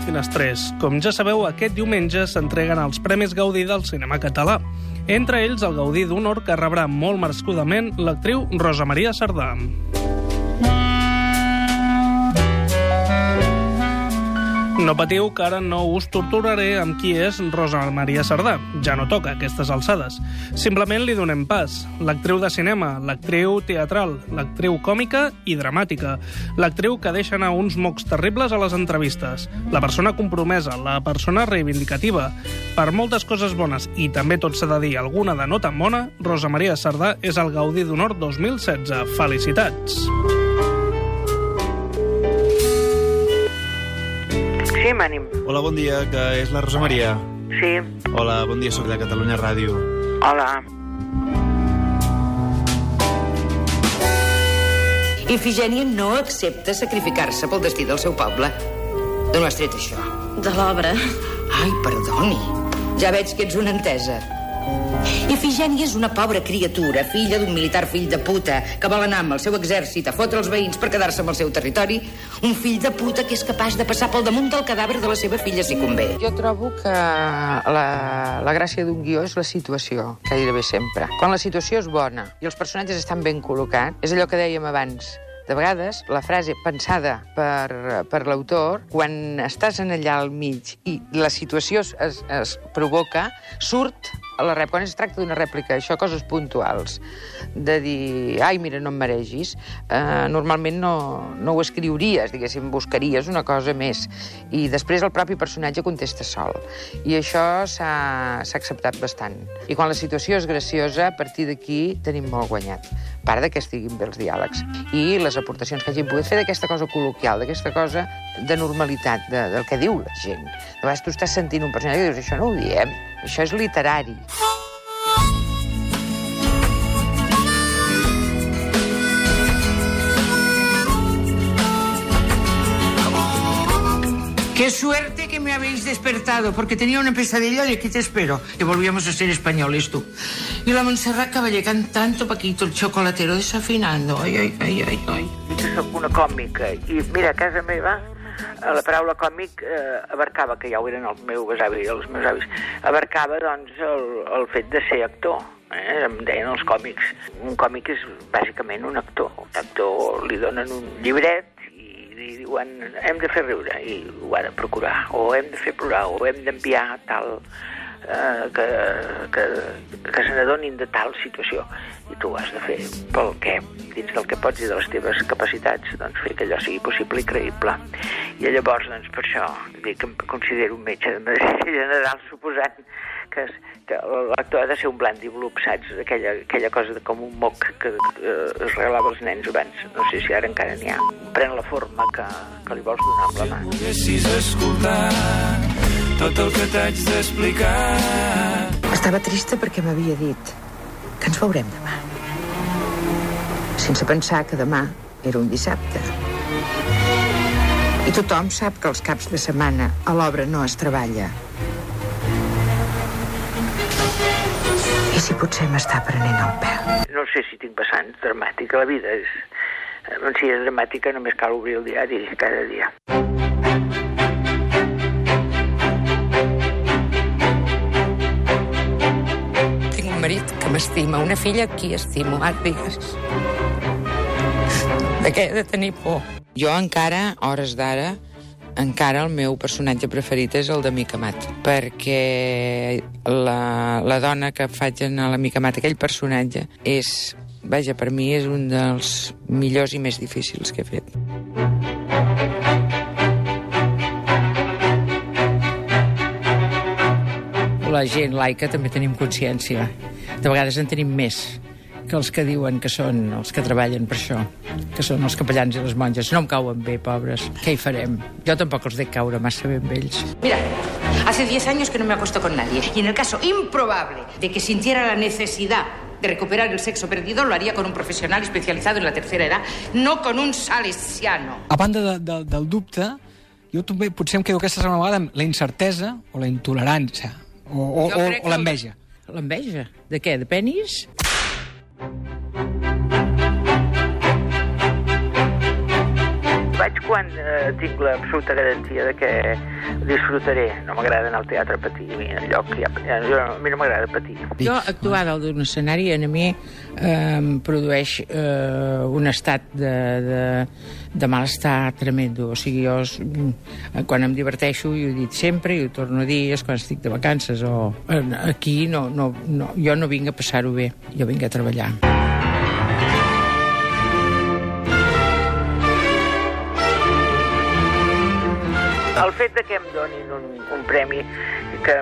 David Finestrés. Com ja sabeu, aquest diumenge s'entreguen els Premis Gaudí del cinema català. Entre ells, el Gaudí d'Honor que rebrà molt merescudament l'actriu Rosa Maria Sardà. No patiu, que ara no us torturaré amb qui és Rosa Maria Sardà. Ja no toca, aquestes alçades. Simplement li donem pas. L'actriu de cinema, l'actriu teatral, l'actriu còmica i dramàtica, l'actriu que deixa anar uns mocs terribles a les entrevistes, la persona compromesa, la persona reivindicativa. Per moltes coses bones, i també tot s'ha de dir alguna de no tan bona, Rosa Maria Sardà és el Gaudí d'Honor 2016. Felicitats! Sí, m'ànim. Hola, bon dia, que és la Rosa Maria. Sí. Hola, bon dia, sóc de Catalunya Ràdio. Hola. Ifigènia no accepta sacrificar-se pel destí del seu poble. D'on has tret això? De l'obra. Ai, perdoni. Ja veig que ets una entesa. Ifigènia és una pobra criatura, filla d'un militar fill de puta, que vol anar amb el seu exèrcit a fotre els veïns per quedar-se amb el seu territori. Un fill de puta que és capaç de passar pel damunt del cadàver de la seva filla si convé. Jo trobo que la, la gràcia d'un guió és la situació, gairebé sempre. Quan la situació és bona i els personatges estan ben col·locats, és allò que dèiem abans, de vegades, la frase pensada per, per l'autor, quan estàs en allà al mig i la situació es, es, provoca, surt la rèplica. Quan es tracta d'una rèplica, això, coses puntuals, de dir, ai, mira, no em maregis, eh, normalment no, no ho escriuries, diguéssim, buscaries una cosa més. I després el propi personatge contesta sol. I això s'ha acceptat bastant. I quan la situació és graciosa, a partir d'aquí tenim molt guanyat. A part de que estiguin bé els diàlegs. I les aportacions que hagin pogut fer d'aquesta cosa col·loquial, d'aquesta cosa de normalitat, de, del que diu la gent. De vegades tu estàs sentint un personatge i dius, això no ho diem, això és literari. Qué suerte que me habéis despertado, porque tenía una pesadilla de aquí te espero, que volvíamos a ser españoles tú. Y la Montserrat Caballé cantando Paquito el chocolatero desafinando. Ai, ai, ai, ai, ai. Jo una còmica i mira, a casa meva eh, la paraula còmic eh, abarcava, que ja ho eren els meus avis els meus avis, abarcava doncs el, el fet de ser actor. Eh? Em deien els còmics. Un còmic és bàsicament un actor. Un actor li donen un llibret diuen hem de fer riure. I ho ha de procurar, o hem de fer plorar, o hem d'enviar tal que, que, que se n'adonin de tal situació i tu has de fer pel que, dins del que pots i de les teves capacitats, doncs fer que allò sigui possible i creïble. I llavors, doncs, per això, dic que em considero un metge de medicina general, suposant que, que l'actor ha de ser un blandiblup, saps? Aquella, aquella cosa de com un moc que, que es regalava als nens abans. No sé si ara encara n'hi ha. Pren la forma que, que li vols donar amb la mà. Poguessis escoltar tot el que t'haig d'explicar. Estava trista perquè m'havia dit que ens veurem demà. Sense pensar que demà era un dissabte. I tothom sap que els caps de setmana a l'obra no es treballa. I si potser m'està prenent el pèl. No sé si tinc vessants dramàtica. La vida és... eh, Si és dramàtica només cal obrir el diari cada dia. Tinc m'estima, una filla qui estimo, et digues. De què he de tenir por? Jo encara, hores d'ara, encara el meu personatge preferit és el de Mica Mat, perquè la, la dona que faig en la Mica Mat, aquell personatge, és, vaja, per mi és un dels millors i més difícils que he fet. La gent laica també tenim consciència. De vegades en tenim més que els que diuen que són els que treballen per això, que són els capellans i les monges. No em cauen bé, pobres. Què hi farem? Jo tampoc els dec caure massa bé amb ells. Mira, hace 10 años que no me acuesto con nadie. Y en el caso improbable de que sintiera la necesidad de recuperar el sexo perdido, lo haría con un profesional especializado en la tercera edad, no con un salesiano. A banda de, de, del dubte, jo també potser em quedo aquesta segona vegada amb la incertesa o la intolerància o, o, o, o l'enveja. L'enveja? De què? De penis? Vaig quan eh, tinc l'absoluta garantia de que disfrutaré. No m'agrada anar al teatre a patir, a mi, enlloc, ja, jo, a mi no m'agrada patir. Jo, actuar dalt d'un escenari, a mi eh, produeix eh, un estat de, de, de malestar tremendo. O sigui, jo, mm, quan em diverteixo, i ho he dit sempre, i ho torno a dir, és quan estic de vacances, o eh, aquí no, no, no, jo no vinc a passar-ho bé, jo vinc a treballar. El fet de que em donin un, un premi que,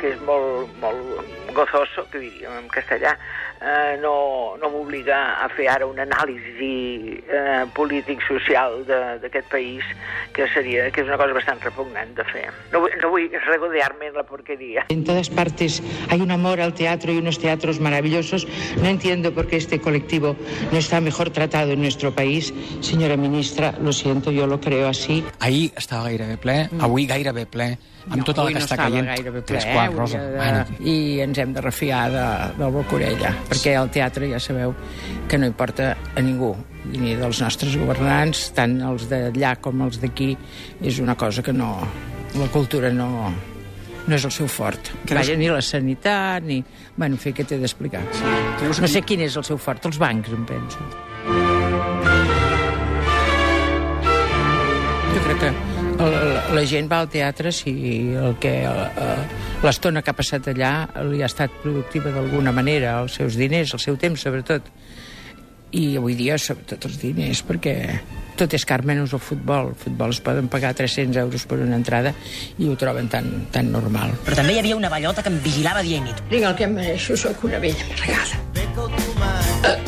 que és molt, molt gozoso, que diríem en castellà, eh, no, no m'obliga a fer ara una anàlisi eh, polític-social de- d'aquest país, que seria que és una cosa bastant repugnant de fer. No, vull- no vull regodear-me en la porqueria. En todas partes hay un amor al teatro y unos teatros maravillosos. No entiendo por qué este colectivo no está mejor tratado en nuestro país. Señora ministra, lo siento, yo lo creo así. Ahir estava gairebé ple, avui gairebé ple, amb tota la que no està caient. gairebé ple, Tres eh? Rosa. de- Bueno, I ens hem de refiar de, del Bocorella, perquè el teatre ja sabeu que no importa a ningú, ni dels nostres governants, tant els d'allà com els d'aquí, és una cosa que no... La cultura no, no és el seu fort. Creus- Vaja, ni la sanitat, ni... Bueno, en fi, què t'he d'explicar? Creus No sé quin és el seu fort, els bancs, em penso. Jo crec que el, la gent va al teatre si el que eh, l'estona que ha passat allà li ha estat productiva d'alguna manera, els seus diners, el seu temps, sobretot. I avui dia, sobretot els diners, perquè tot és car menys el futbol. El futbol es poden pagar 300 euros per una entrada i ho troben tan, tan normal. Però també hi havia una bellota que em vigilava dia i nit. Digue el que em mereixo, sóc una vella amargada. Eh,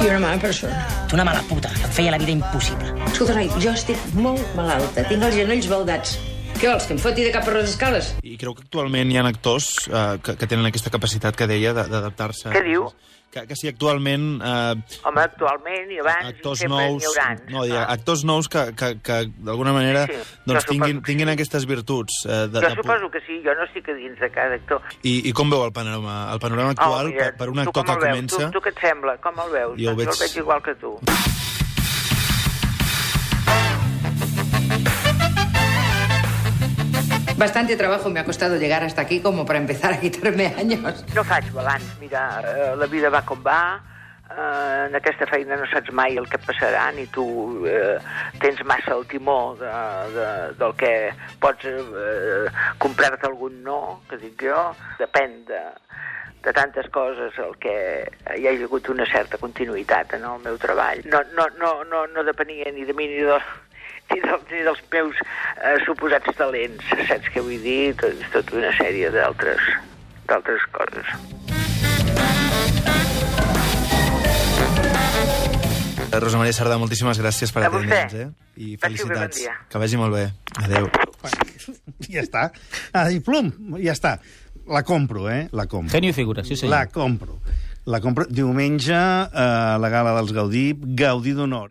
I una mala persona. Una mala puta, que em feia la vida impossible. Escolta, noi, jo estic molt malalta. Tinc els genolls baldats. Què vols, que em foti de cap per les escales? I creu que actualment hi ha actors eh, que, que tenen aquesta capacitat que deia de- d'adaptar-se... Què diu? Que, que si actualment eh, Home, actualment i abans actors sempre nous... n'hi haurà. No, diria, actors nous que, que, que d'alguna manera Sí, doncs, jo tinguin, tinguin sí. aquestes virtuts. Eh, de, Jo de, suposo que sí, jo no estic a dins de cada actor. I, I com veu el panorama, el panorama actual Oh, mira, per, per un actor que veus? comença... Tu, tu què et sembla? Com el veus? Jo Doncs veig- Jo el veig igual que tu. Bastante trabajo me ha costado llegar hasta aquí como para empezar a quitarme años. No faig balanç, mira, eh, la vida va com va, eh, en aquesta feina no saps mai el que passarà, ni tu eh, tens massa el timó de, de, del que pots eh, comprar-te algun no, que dic jo, depèn de, de tantes coses el que hi ha hagut una certa continuïtat en el meu treball. No, no, no, no, no depenia ni de mi ni de, ni, del, ni dels meus eh, suposats talents, saps què vull dir? Tot, tota una sèrie d'altres d'altres coses. Eh, Rosa Maria Sardà, moltíssimes gràcies per atendre'ns, eh? I felicitats. Que vagi molt bé. Adéu. Ja està. Ah, I plum, ja està. La compro, eh? La compro. Genio figura, sí senyor. La compro. La compro diumenge a la gala dels Gaudí, Gaudí d'honor.